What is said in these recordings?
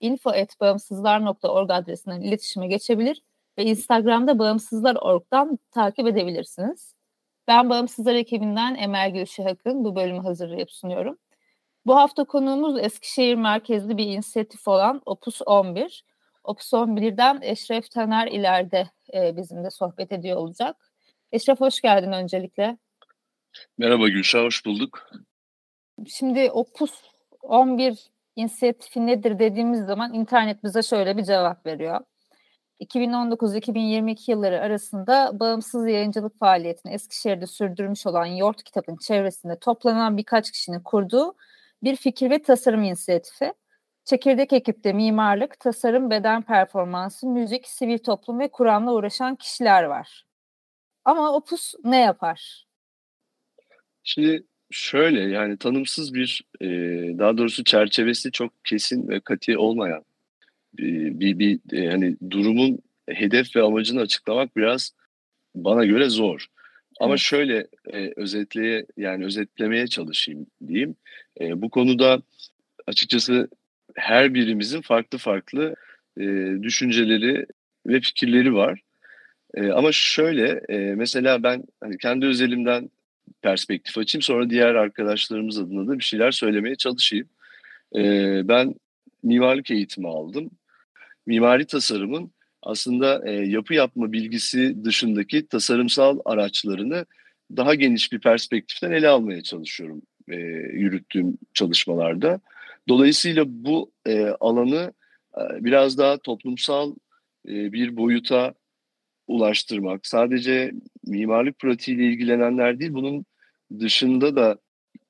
info.bağımsızlar.org adresinden iletişime geçebilir ve Instagram'da bağımsızlar.org'dan takip edebilirsiniz. Ben Bağımsızlar ekibinden Emel Gülşah Akın bu bölümü hazırlayıp sunuyorum. Bu hafta konuğumuz Eskişehir merkezli bir inisiyatif olan Opus 11. Opus 11'den Eşref Taner ileride e, bizimle sohbet ediyor olacak. Eşref hoş geldin öncelikle. Merhaba Gülşah, hoş bulduk. Şimdi Opus 11 inisiyatifi nedir dediğimiz zaman internet bize şöyle bir cevap veriyor. 2019-2022 yılları arasında bağımsız yayıncılık faaliyetini Eskişehir'de sürdürmüş olan Yort Kitap'ın çevresinde toplanan birkaç kişinin kurduğu bir fikir ve tasarım inisiyatifi. Çekirdek ekipte mimarlık, tasarım, beden performansı, müzik, sivil toplum ve Kur'an'la uğraşan kişiler var. Ama Opus ne yapar? Şimdi şöyle yani tanımsız bir e, daha doğrusu çerçevesi çok kesin ve kati olmayan bir, bir, bir e, hani durumun hedef ve amacını açıklamak biraz bana göre zor. Ama evet. şöyle e, özetleye yani özetlemeye çalışayım diyeyim. E, bu konuda açıkçası her birimizin farklı farklı e, düşünceleri ve fikirleri var. E, ama şöyle e, mesela ben hani kendi özelimden perspektif açayım. Sonra diğer arkadaşlarımız adına da bir şeyler söylemeye çalışayım. Ee, ben mimarlık eğitimi aldım. Mimari tasarımın aslında e, yapı yapma bilgisi dışındaki tasarımsal araçlarını daha geniş bir perspektiften ele almaya çalışıyorum e, yürüttüğüm çalışmalarda. Dolayısıyla bu e, alanı e, biraz daha toplumsal e, bir boyuta ulaştırmak, sadece mimarlık pratiğiyle ilgilenenler değil, bunun dışında da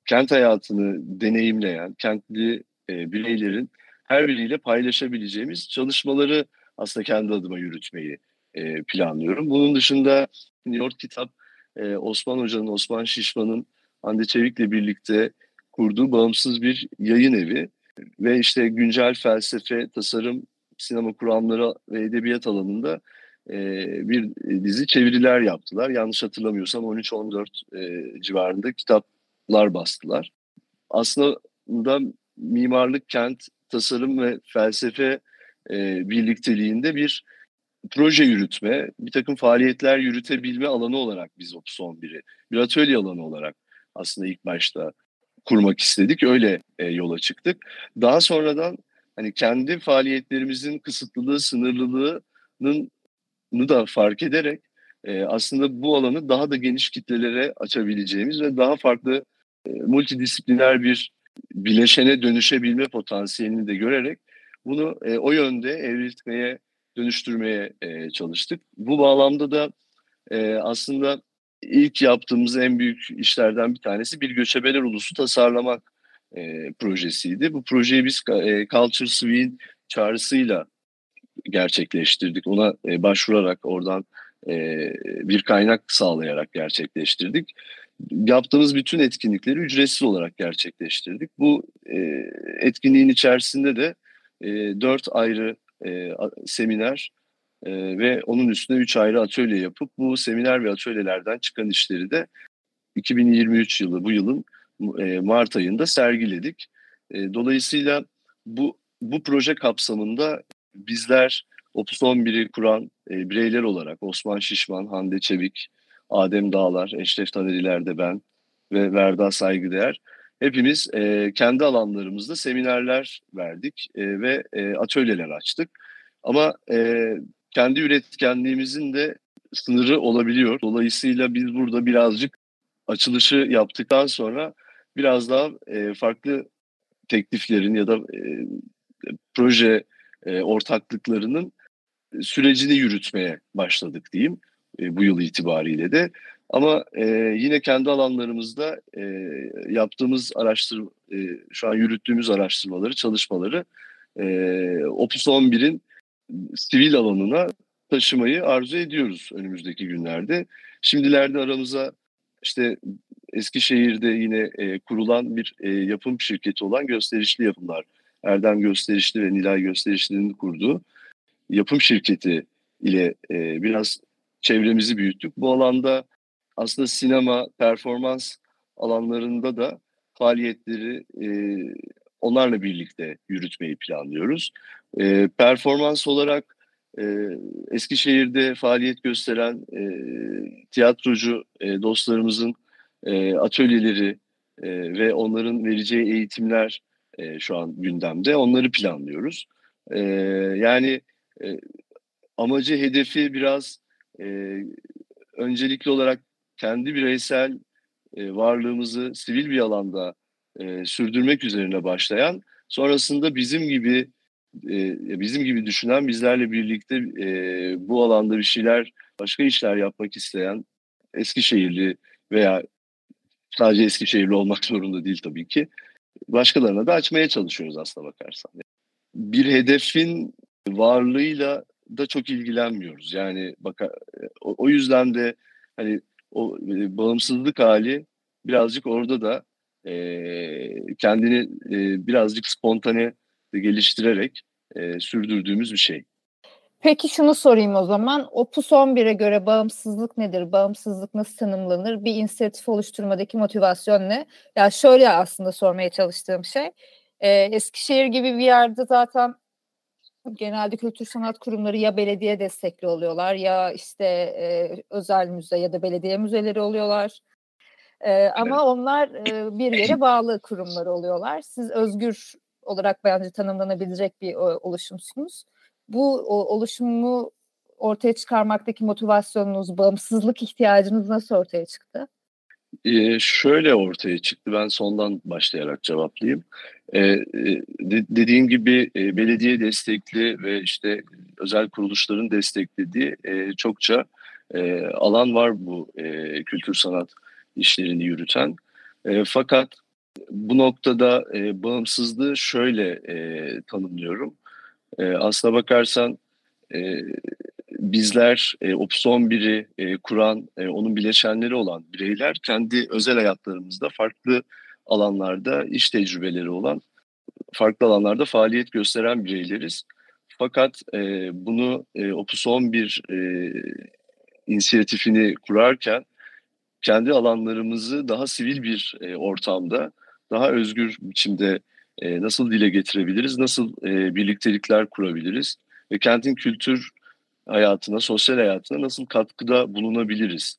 kent hayatını deneyimleyen kentli e, bireylerin her biriyle paylaşabileceğimiz çalışmaları aslında kendi adıma yürütmeyi e, planlıyorum. Bunun dışında New York Kitap e, Osman Hoca'nın, Osman Şişman'ın Hande Çevik'le birlikte kurduğu bağımsız bir yayın evi ve işte güncel felsefe, tasarım, sinema kuramları ve edebiyat alanında bir dizi çeviriler yaptılar. Yanlış hatırlamıyorsam 13-14 civarında kitaplar bastılar. Aslında mimarlık, kent, tasarım ve felsefe birlikteliğinde bir proje yürütme, bir takım faaliyetler yürütebilme alanı olarak biz Opus 11'i, bir atölye alanı olarak aslında ilk başta kurmak istedik. Öyle e, yola çıktık. Daha sonradan hani kendi faaliyetlerimizin kısıtlılığı, sınırlılığının da fark ederek e, aslında bu alanı daha da geniş kitlelere açabileceğimiz ve daha farklı e, multidisipliner bir bileşene dönüşebilme potansiyelini de görerek bunu e, o yönde evriltmeye, dönüştürmeye e, çalıştık. Bu bağlamda da e, aslında ilk yaptığımız en büyük işlerden bir tanesi bir göçebeler ulusu tasarlamak e, projesiydi. Bu projeyi biz e, Culture Swing çağrısıyla gerçekleştirdik. Ona e, başvurarak oradan e, bir kaynak sağlayarak gerçekleştirdik. Yaptığımız bütün etkinlikleri ücretsiz olarak gerçekleştirdik. Bu e, etkinliğin içerisinde de e, dört ayrı e, seminer e, ve onun üstüne üç ayrı atölye yapıp bu seminer ve atölyelerden çıkan işleri de 2023 yılı bu yılın e, Mart ayında sergiledik. E, dolayısıyla bu bu proje kapsamında bizler Opus 11'i kuran e, bireyler olarak Osman Şişman, Hande Çevik, Adem Dağlar, Eşref Taneriler de ben ve Verda Saygıdeğer hepimiz e, kendi alanlarımızda seminerler verdik e, ve e, atölyeler açtık. Ama e, kendi üretkenliğimizin de sınırı olabiliyor. Dolayısıyla biz burada birazcık açılışı yaptıktan sonra biraz daha e, farklı tekliflerin ya da e, proje e, ortaklıklarının sürecini yürütmeye başladık diyeyim e, bu yıl itibariyle de. Ama e, yine kendi alanlarımızda e, yaptığımız araştırma, e, şu an yürüttüğümüz araştırmaları, çalışmaları e, Opus 11'in sivil alanına taşımayı arzu ediyoruz önümüzdeki günlerde. Şimdilerde aramıza işte Eskişehir'de yine e, kurulan bir e, yapım şirketi olan Gösterişli Yapımlar, Erdem Gösterişli ve Nilay Gösterişli'nin kurduğu yapım şirketi ile e, biraz çevremizi büyüttük. Bu alanda aslında sinema, performans alanlarında da faaliyetleri e, onlarla birlikte yürütmeyi planlıyoruz. E, performans olarak e, Eskişehir'de faaliyet gösteren e, tiyatrocu e, dostlarımızın e, atölyeleri e, ve onların vereceği eğitimler e, şu an gündemde. Onları planlıyoruz. E, yani e, amacı, hedefi biraz e, öncelikli olarak kendi bireysel e, varlığımızı sivil bir alanda e, sürdürmek üzerine başlayan, sonrasında bizim gibi e, bizim gibi düşünen, bizlerle birlikte e, bu alanda bir şeyler, başka işler yapmak isteyen Eskişehirli veya sadece Eskişehirli olmak zorunda değil tabii ki. Başkalarına da açmaya çalışıyoruz aslına bakarsan. Bir hedefin varlığıyla da çok ilgilenmiyoruz. Yani baka, o, o yüzden de hani o e, bağımsızlık hali birazcık orada da e, kendini e, birazcık spontane geliştirerek e, sürdürdüğümüz bir şey. Peki şunu sorayım o zaman. Opus 11'e göre bağımsızlık nedir? Bağımsızlık nasıl tanımlanır? Bir inisiyatif oluşturmadaki motivasyon ne? Ya şöyle aslında sormaya çalıştığım şey. E, Eskişehir gibi bir yerde zaten genelde kültür sanat kurumları ya belediye destekli oluyorlar ya işte e, özel müze ya da belediye müzeleri oluyorlar. E, ama onlar e, bir yere bağlı kurumlar oluyorlar. Siz özgür olarak bence tanımlanabilecek bir oluşumsunuz. Bu oluşumu ortaya çıkarmaktaki motivasyonunuz, bağımsızlık ihtiyacınız nasıl ortaya çıktı? Ee, şöyle ortaya çıktı. Ben sondan başlayarak cevaplayayım. Ee, de, dediğim gibi e, belediye destekli ve işte özel kuruluşların desteklediği e, çokça e, alan var bu e, kültür sanat işlerini yürüten. E, fakat bu noktada e, bağımsızlığı şöyle e, tanımlıyorum. E, aslına bakarsan e, bizler e, Opus 11'i e, kuran, e, onun bileşenleri olan bireyler kendi özel hayatlarımızda farklı alanlarda iş tecrübeleri olan, farklı alanlarda faaliyet gösteren bireyleriz. Fakat e, bunu e, Opus 11 e, inisiyatifini kurarken kendi alanlarımızı daha sivil bir e, ortamda, daha özgür biçimde e, nasıl dile getirebiliriz, nasıl e, birliktelikler kurabiliriz ve kentin kültür hayatına, sosyal hayatına nasıl katkıda bulunabiliriz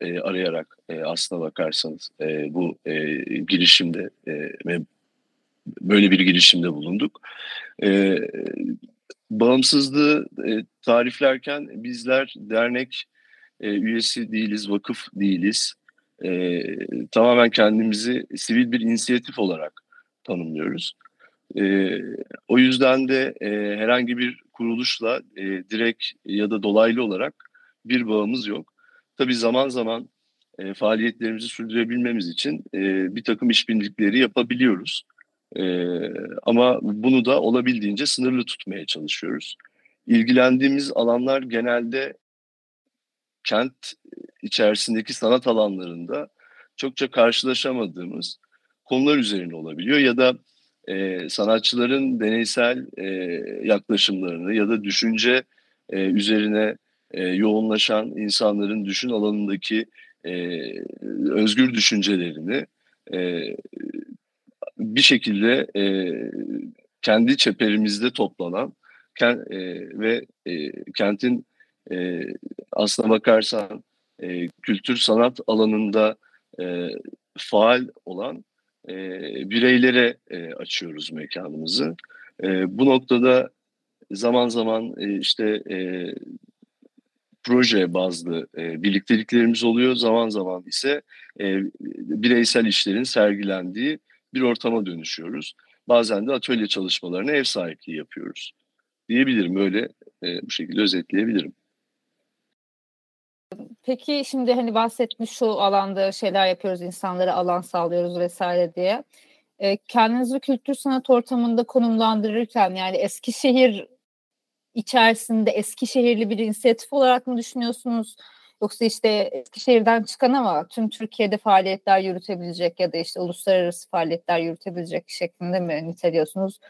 e, arayarak e, aslına bakarsanız e, bu e, girişimde e, böyle bir girişimde bulunduk. E, bağımsızlığı e, tariflerken bizler dernek e, üyesi değiliz, vakıf değiliz. E, tamamen kendimizi sivil bir inisiyatif olarak tanımlıyoruz. E, o yüzden de e, herhangi bir kuruluşla e, direkt ya da dolaylı olarak bir bağımız yok. Tabii zaman zaman e, faaliyetlerimizi sürdürebilmemiz için e, bir takım işbirlikleri yapabiliyoruz. E, ama bunu da olabildiğince sınırlı tutmaya çalışıyoruz. İlgilendiğimiz alanlar genelde kent içerisindeki sanat alanlarında çokça karşılaşamadığımız konular üzerine olabiliyor ya da e, sanatçıların deneysel e, yaklaşımlarını ya da düşünce e, üzerine e, yoğunlaşan insanların düşün alanındaki e, özgür düşüncelerini e, bir şekilde e, kendi çeperimizde toplanan kent, e, ve e, kentin e, aslına bakarsan e, kültür sanat alanında e, faal olan e, bireylere e, açıyoruz mekanımızı. E, bu noktada zaman zaman e, işte e, proje bazlı e, birlikteliklerimiz oluyor. Zaman zaman ise e, bireysel işlerin sergilendiği bir ortama dönüşüyoruz. Bazen de atölye çalışmalarına ev sahipliği yapıyoruz. Diyebilirim öyle e, bu şekilde özetleyebilirim. Peki şimdi hani bahsetmiş şu alanda şeyler yapıyoruz, insanlara alan sağlıyoruz vesaire diye. E, kendinizi kültür sanat ortamında konumlandırırken yani Eskişehir içerisinde Eskişehirli bir inisiyatif olarak mı düşünüyorsunuz? Yoksa işte Eskişehir'den çıkan ama tüm Türkiye'de faaliyetler yürütebilecek ya da işte uluslararası faaliyetler yürütebilecek şeklinde mi niteliyorsunuz?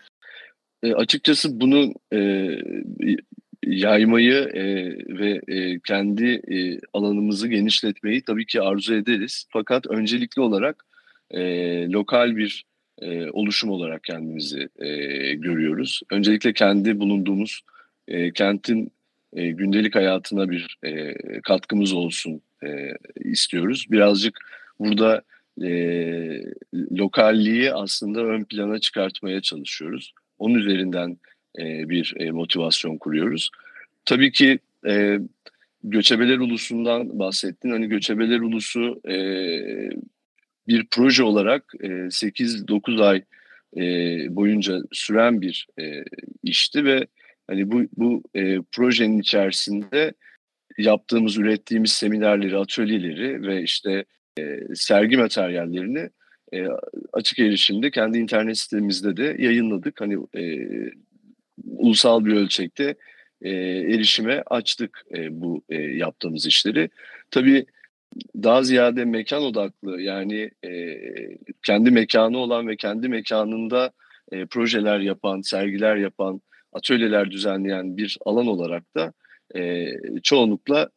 E, açıkçası bunu e, yaymayı e, ve e, kendi e, alanımızı genişletmeyi tabii ki arzu ederiz. Fakat öncelikli olarak e, lokal bir e, oluşum olarak kendimizi e, görüyoruz. Öncelikle kendi bulunduğumuz e, kentin e, gündelik hayatına bir e, katkımız olsun e, istiyoruz. Birazcık burada e, lokalliği aslında ön plana çıkartmaya çalışıyoruz. Onun üzerinden e, bir e, motivasyon kuruyoruz. Tabii ki e, Göçebeler Ulusu'ndan bahsettin. Hani Göçebeler Ulusu bir proje olarak e, 8-9 ay boyunca süren bir işti ve hani bu bu projenin içerisinde yaptığımız, ürettiğimiz seminerleri, atölyeleri ve işte sergi materyallerini açık erişimde kendi internet sitemizde de yayınladık. Hani ulusal bir ölçekte e, erişime açtık e, bu e, yaptığımız işleri. Tabii daha ziyade mekan odaklı yani e, kendi mekanı olan ve kendi mekanında e, projeler yapan, sergiler yapan, atölyeler düzenleyen bir alan olarak da e, çoğunlukla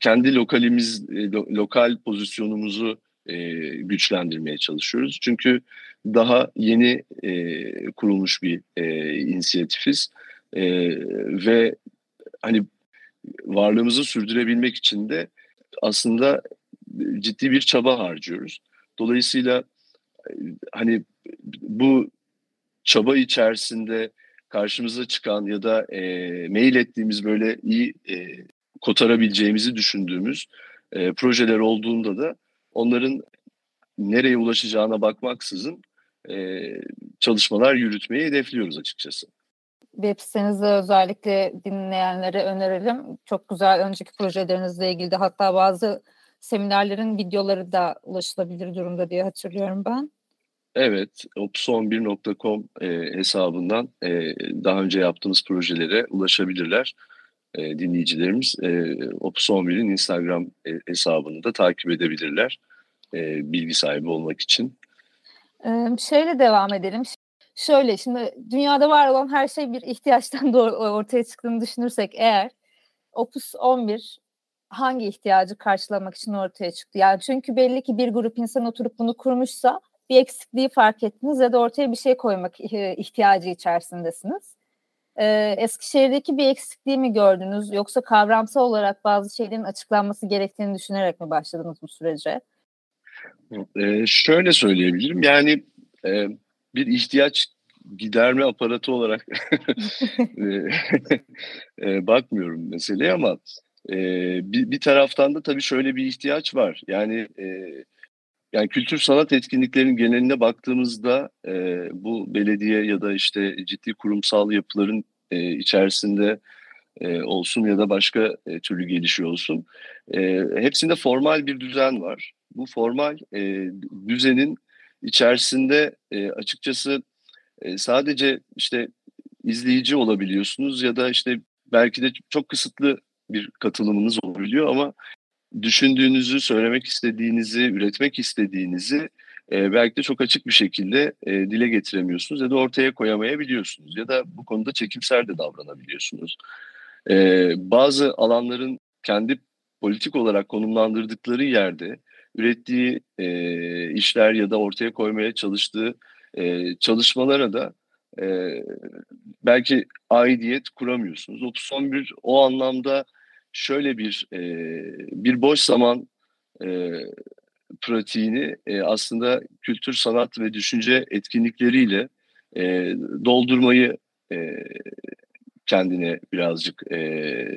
kendi lokalimiz, e, lo, lokal pozisyonumuzu e, güçlendirmeye çalışıyoruz. Çünkü daha yeni e, kurulmuş bir e, inisiyatifiz e, ve hani varlığımızı sürdürebilmek için de aslında ciddi bir çaba harcıyoruz. Dolayısıyla hani bu çaba içerisinde karşımıza çıkan ya da e, mail ettiğimiz böyle iyi e, kotarabileceğimizi düşündüğümüz e, projeler olduğunda da onların nereye ulaşacağına bakmaksızın e, çalışmalar yürütmeyi hedefliyoruz açıkçası. Web sitenizde özellikle dinleyenlere önerelim. Çok güzel önceki projelerinizle ilgili de hatta bazı seminerlerin videoları da ulaşılabilir durumda diye hatırlıyorum ben. Evet, opus11.com e, hesabından e, daha önce yaptığımız projelere ulaşabilirler e, dinleyicilerimiz. E, Opus11'in Instagram e, hesabını da takip edebilirler e, bilgi sahibi olmak için. Ee, şeyle devam edelim. Şöyle şimdi dünyada var olan her şey bir ihtiyaçtan doğru ortaya çıktığını düşünürsek eğer Opus 11 hangi ihtiyacı karşılamak için ortaya çıktı? Yani çünkü belli ki bir grup insan oturup bunu kurmuşsa bir eksikliği fark ettiniz ya da ortaya bir şey koymak ihtiyacı içerisindesiniz. Ee, Eskişehir'deki bir eksikliği mi gördünüz yoksa kavramsal olarak bazı şeylerin açıklanması gerektiğini düşünerek mi başladınız bu sürece? Ee, şöyle söyleyebilirim yani e, bir ihtiyaç giderme aparatı olarak e, e, bakmıyorum meseleye ama e, bir, bir taraftan da tabii şöyle bir ihtiyaç var. Yani e, yani kültür sanat etkinliklerinin geneline baktığımızda e, bu belediye ya da işte ciddi kurumsal yapıların e, içerisinde e, olsun ya da başka e, türlü gelişiyor olsun. E, hepsinde formal bir düzen var. Bu formal e, düzenin içerisinde e, açıkçası e, sadece işte izleyici olabiliyorsunuz ya da işte belki de çok kısıtlı bir katılımınız olabiliyor ama düşündüğünüzü, söylemek istediğinizi, üretmek istediğinizi e, belki de çok açık bir şekilde e, dile getiremiyorsunuz ya da ortaya koyamayabiliyorsunuz ya da bu konuda çekimser de davranabiliyorsunuz. E, bazı alanların kendi politik olarak konumlandırdıkları yerde ürettiği e, işler ya da ortaya koymaya çalıştığı e, çalışmalara da e, belki aidiyet kuramıyorsunuz. 31 o anlamda şöyle bir e, bir boş zaman e, pratiğini e, aslında kültür, sanat ve düşünce etkinlikleriyle e, doldurmayı e, kendine birazcık e,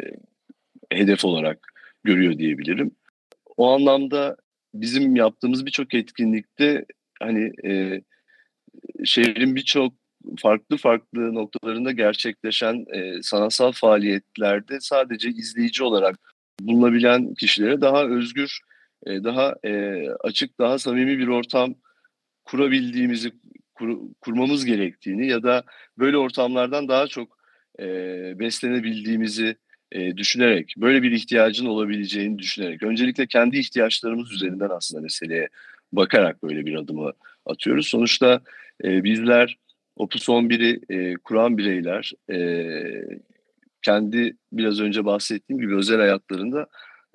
hedef olarak görüyor diyebilirim. O anlamda bizim yaptığımız birçok etkinlikte hani e, şehrin birçok farklı farklı noktalarında gerçekleşen e, sanatsal faaliyetlerde sadece izleyici olarak bulunabilen kişilere daha özgür, e, daha e, açık, daha samimi bir ortam kurabildiğimizi, kur, kurmamız gerektiğini ya da böyle ortamlardan daha çok e, beslenebildiğimizi e, düşünerek, böyle bir ihtiyacın olabileceğini düşünerek, öncelikle kendi ihtiyaçlarımız üzerinden aslında meseleye bakarak böyle bir adımı atıyoruz. Sonuçta e, bizler Opus 11'i e, kuran bireyler e, kendi biraz önce bahsettiğim gibi özel hayatlarında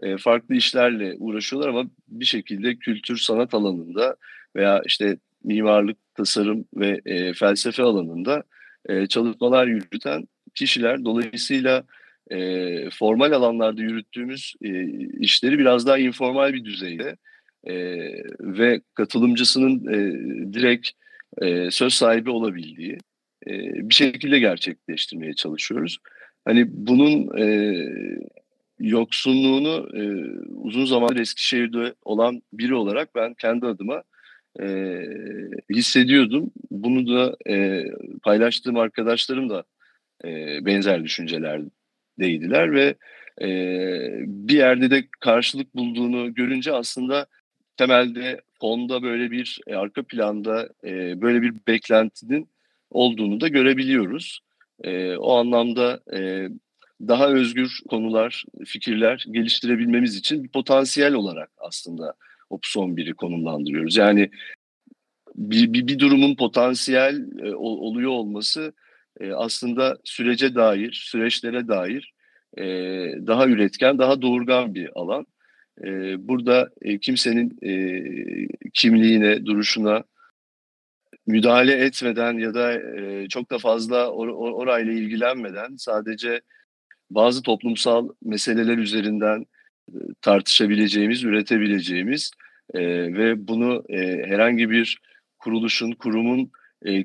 e, farklı işlerle uğraşıyorlar ama bir şekilde kültür sanat alanında veya işte mimarlık, tasarım ve e, felsefe alanında e, çalışmalar yürüten kişiler. Dolayısıyla e, formal alanlarda yürüttüğümüz e, işleri biraz daha informal bir düzeyde e, ve katılımcısının e, direkt e, söz sahibi olabildiği e, bir şekilde gerçekleştirmeye çalışıyoruz. Hani bunun e, yoksunluğunu e, uzun zamandır Eskişehir'de olan biri olarak ben kendi adıma e, hissediyordum. Bunu da e, paylaştığım arkadaşlarım da e, benzer düşüncelerdeydiler ve e, bir yerde de karşılık bulduğunu görünce aslında temelde fonda böyle bir e, arka planda e, böyle bir beklentinin olduğunu da görebiliyoruz. E, o anlamda e, daha özgür konular, fikirler geliştirebilmemiz için bir potansiyel olarak aslında Opus 11'i konumlandırıyoruz. Yani bir, bir, bir durumun potansiyel e, oluyor olması e, aslında sürece dair, süreçlere dair e, daha üretken, daha doğurgan bir alan. E, burada e, kimsenin e, kimliğine, duruşuna müdahale etmeden ya da çok da fazla or, or, orayla ilgilenmeden sadece bazı toplumsal meseleler üzerinden tartışabileceğimiz, üretebileceğimiz ve bunu herhangi bir kuruluşun, kurumun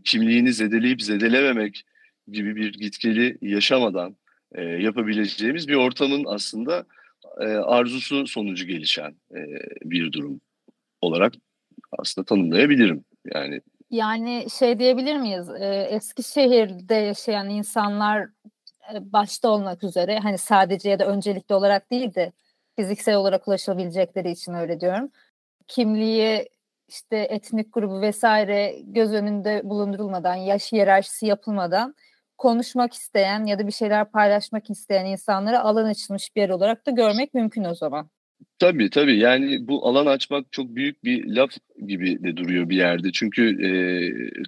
kimliğini zedeleyip zedelememek gibi bir gitkeli yaşamadan e, yapabileceğimiz bir ortamın aslında e, arzusu sonucu gelişen e, bir durum olarak aslında tanımlayabilirim. Yani yani şey diyebilir miyiz? E, Eskişehir'de yaşayan insanlar e, başta olmak üzere hani sadece ya da öncelikli olarak değil de fiziksel olarak ulaşabilecekleri için öyle diyorum. Kimliği işte etnik grubu vesaire göz önünde bulundurulmadan, yaş hiyerarşisi yapılmadan konuşmak isteyen ya da bir şeyler paylaşmak isteyen insanlara alan açılmış bir yer olarak da görmek mümkün o zaman. Tabii tabii yani bu alan açmak çok büyük bir laf gibi de duruyor bir yerde. Çünkü e,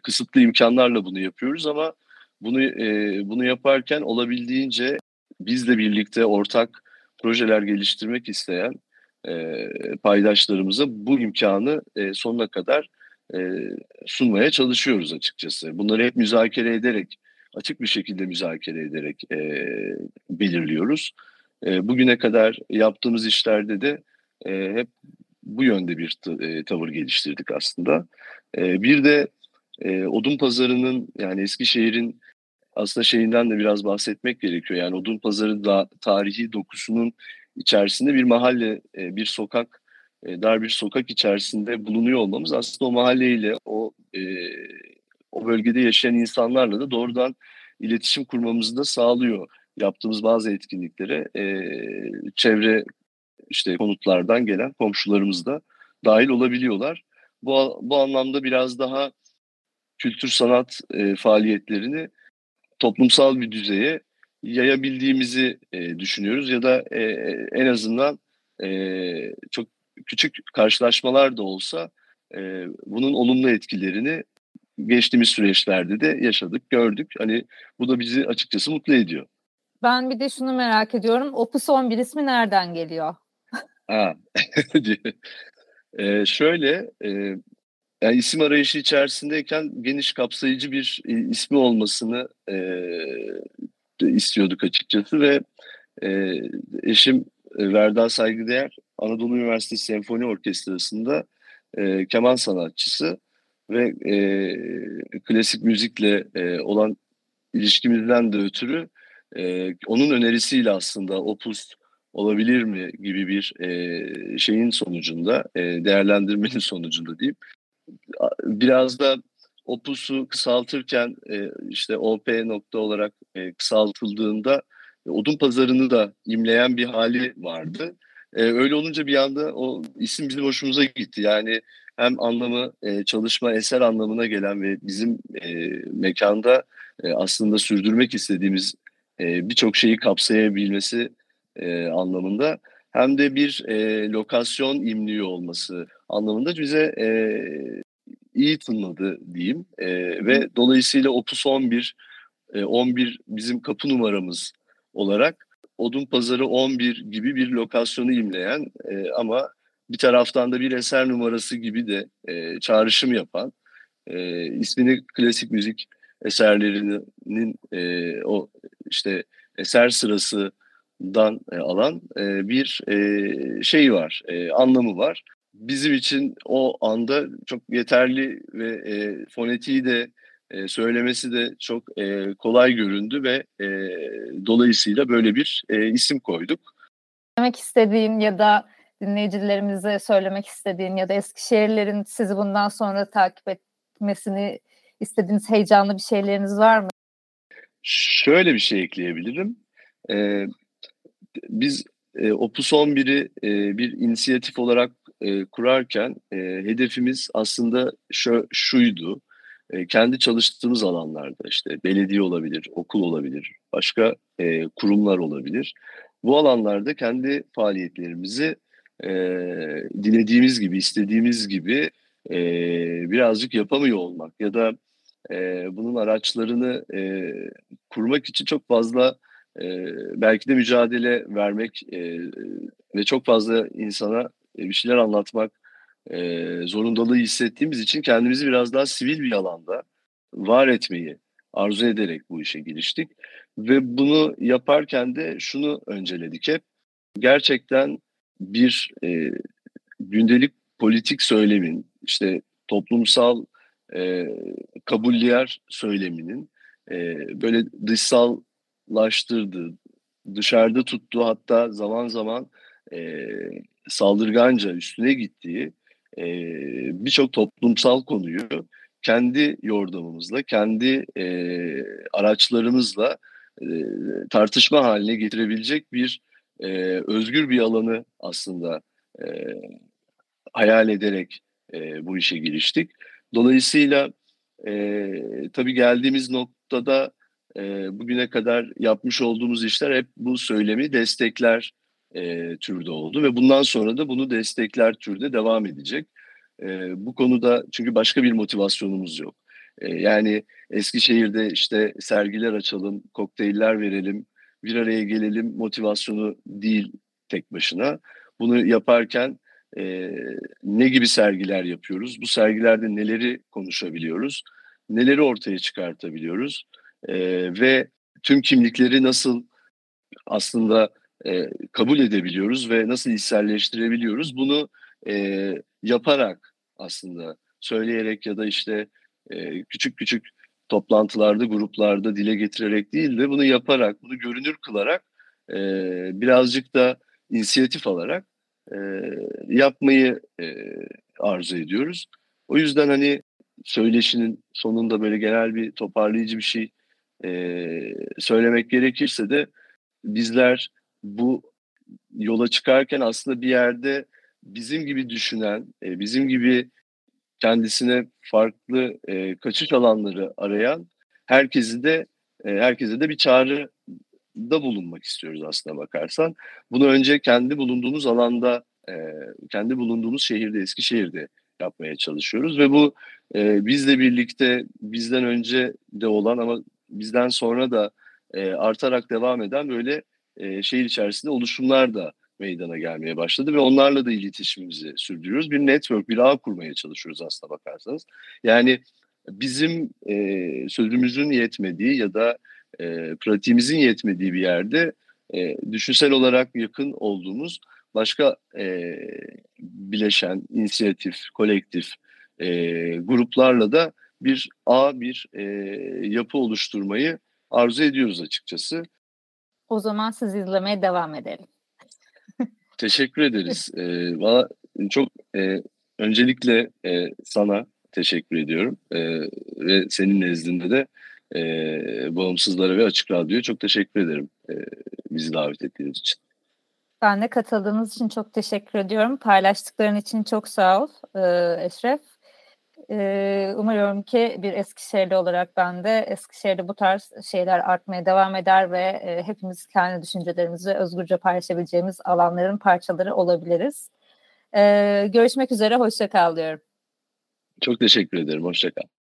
kısıtlı imkanlarla bunu yapıyoruz ama bunu e, bunu yaparken olabildiğince bizle birlikte ortak projeler geliştirmek isteyen e, paydaşlarımıza bu imkanı e, sonuna kadar e, sunmaya çalışıyoruz açıkçası. Bunları hep müzakere ederek açık bir şekilde müzakere ederek e, belirliyoruz. E, bugüne kadar yaptığımız işlerde de e, hep bu yönde bir e, tavır geliştirdik aslında. E, bir de e, odun pazarının yani Eskişehir'in aslında şeyinden de biraz bahsetmek gerekiyor. Yani odun pazarı da tarihi dokusunun içerisinde bir mahalle, e, bir sokak, e, dar bir sokak içerisinde bulunuyor olmamız aslında o mahalleyle, o e, o bölgede yaşayan insanlarla da doğrudan iletişim kurmamızı da sağlıyor. Yaptığımız bazı etkinliklere e, çevre işte konutlardan gelen komşularımız da dahil olabiliyorlar. Bu, bu anlamda biraz daha kültür sanat e, faaliyetlerini toplumsal bir düzeye yayabildiğimizi e, düşünüyoruz ya da e, en azından e, çok küçük karşılaşmalar da olsa e, bunun olumlu etkilerini geçtiğimiz süreçlerde de yaşadık, gördük. Hani bu da bizi açıkçası mutlu ediyor. Ben bir de şunu merak ediyorum. Opus 11 ismi nereden geliyor? Ha. ee, şöyle, e, yani isim arayışı içerisindeyken geniş kapsayıcı bir e, ismi olmasını e, istiyorduk açıkçası ve e, eşim e, Verda Saygıdeğer Anadolu Üniversitesi Senfoni Orkestrası'nda e, keman sanatçısı ve e, klasik müzikle e, olan ilişkimizden de ötürü e, onun önerisiyle aslında Opus olabilir mi gibi bir e, şeyin sonucunda, e, değerlendirmenin sonucunda diyeyim. Biraz da Opus'u kısaltırken e, işte OP nokta olarak e, kısaltıldığında e, odun pazarını da imleyen bir hali vardı. E, öyle olunca bir anda o isim bizim hoşumuza gitti. Yani hem anlamı e, çalışma eser anlamına gelen ve bizim e, mekanda e, aslında sürdürmek istediğimiz e, birçok şeyi kapsayabilmesi e, anlamında hem de bir e, lokasyon imliği olması anlamında bize e, iyi tınladı diyeyim. E, ve dolayısıyla Opus 11 e, 11 bizim kapı numaramız olarak Odun Pazarı 11 gibi bir lokasyonu imleyen e, ama bir taraftan da bir eser numarası gibi de e, çağrışım yapan e, ismini klasik müzik eserlerinin e, o işte eser sırasından e, alan e, bir e, şey var, e, anlamı var. Bizim için o anda çok yeterli ve e, fonetiği de e, söylemesi de çok e, kolay göründü ve e, dolayısıyla böyle bir e, isim koyduk. Demek istediğin ya da dinleyicilerimize söylemek istediğin ya da Eskişehirlerin sizi bundan sonra takip etmesini istediğiniz heyecanlı bir şeyleriniz var mı? Şöyle bir şey ekleyebilirim. Ee, biz e, Opus 11'i e, bir inisiyatif olarak e, kurarken e, hedefimiz aslında şu, şuydu. E, kendi çalıştığımız alanlarda işte belediye olabilir, okul olabilir, başka e, kurumlar olabilir. Bu alanlarda kendi faaliyetlerimizi e, dilediğimiz gibi, istediğimiz gibi e, birazcık yapamıyor olmak ya da e, bunun araçlarını e, kurmak için çok fazla e, belki de mücadele vermek e, ve çok fazla insana e, bir şeyler anlatmak e, zorundalığı hissettiğimiz için kendimizi biraz daha sivil bir alanda var etmeyi arzu ederek bu işe giriştik. Ve bunu yaparken de şunu önceledik hep. Gerçekten bir e, gündelik politik söylemin, işte toplumsal e, kabulliyar söyleminin e, böyle dışsallaştırdığı, dışarıda tuttuğu hatta zaman zaman e, saldırganca üstüne gittiği e, birçok toplumsal konuyu kendi yordamımızla, kendi e, araçlarımızla e, tartışma haline getirebilecek bir e, özgür bir alanı aslında e, hayal ederek e, bu işe giriştik. Dolayısıyla e, tabii geldiğimiz noktada e, bugüne kadar yapmış olduğumuz işler hep bu söylemi destekler e, türde oldu ve bundan sonra da bunu destekler türde devam edecek. E, bu konuda çünkü başka bir motivasyonumuz yok. E, yani Eskişehir'de işte sergiler açalım, kokteyller verelim, bir araya gelelim motivasyonu değil tek başına. Bunu yaparken e, ne gibi sergiler yapıyoruz? Bu sergilerde neleri konuşabiliyoruz? Neleri ortaya çıkartabiliyoruz? E, ve tüm kimlikleri nasıl aslında e, kabul edebiliyoruz ve nasıl içselleştirebiliyoruz? Bunu e, yaparak aslında söyleyerek ya da işte e, küçük küçük toplantılarda, gruplarda dile getirerek değil de bunu yaparak, bunu görünür kılarak e, birazcık da inisiyatif alarak e, yapmayı e, arzu ediyoruz. O yüzden hani söyleşinin sonunda böyle genel bir toparlayıcı bir şey e, söylemek gerekirse de bizler bu yola çıkarken aslında bir yerde bizim gibi düşünen, e, bizim gibi kendisine farklı e, kaçış alanları arayan herkesi de e, herkese de bir çağrı da bulunmak istiyoruz aslına bakarsan. Bunu önce kendi bulunduğumuz alanda, e, kendi bulunduğumuz şehirde, Eskişehir'de yapmaya çalışıyoruz ve bu e, bizle birlikte bizden önce de olan ama bizden sonra da e, artarak devam eden böyle e, şehir içerisinde oluşumlar da meydana gelmeye başladı ve onlarla da iletişimimizi sürdürüyoruz. Bir network, bir ağ kurmaya çalışıyoruz aslına bakarsanız. Yani bizim e, sözümüzün yetmediği ya da e, pratiğimizin yetmediği bir yerde e, düşünsel olarak yakın olduğumuz başka e, bileşen, inisiyatif, kolektif e, gruplarla da bir A, bir e, yapı oluşturmayı arzu ediyoruz açıkçası. O zaman siz izlemeye devam edelim. Teşekkür ederiz. e, bana çok e, öncelikle e, sana teşekkür ediyorum e, ve senin nezdinde de e, bağımsızlara ve açık radyoya çok teşekkür ederim e, bizi davet ettiğiniz için. Ben de katıldığınız için çok teşekkür ediyorum. Paylaştıkların için çok sağ ol e, Eşref. E, umarım ki bir Eskişehirli olarak ben de Eskişehir'de bu tarz şeyler artmaya devam eder ve hepimiz kendi düşüncelerimizi özgürce paylaşabileceğimiz alanların parçaları olabiliriz. Görüşmek üzere, hoşça kal diyorum. Çok teşekkür ederim, hoşça kal.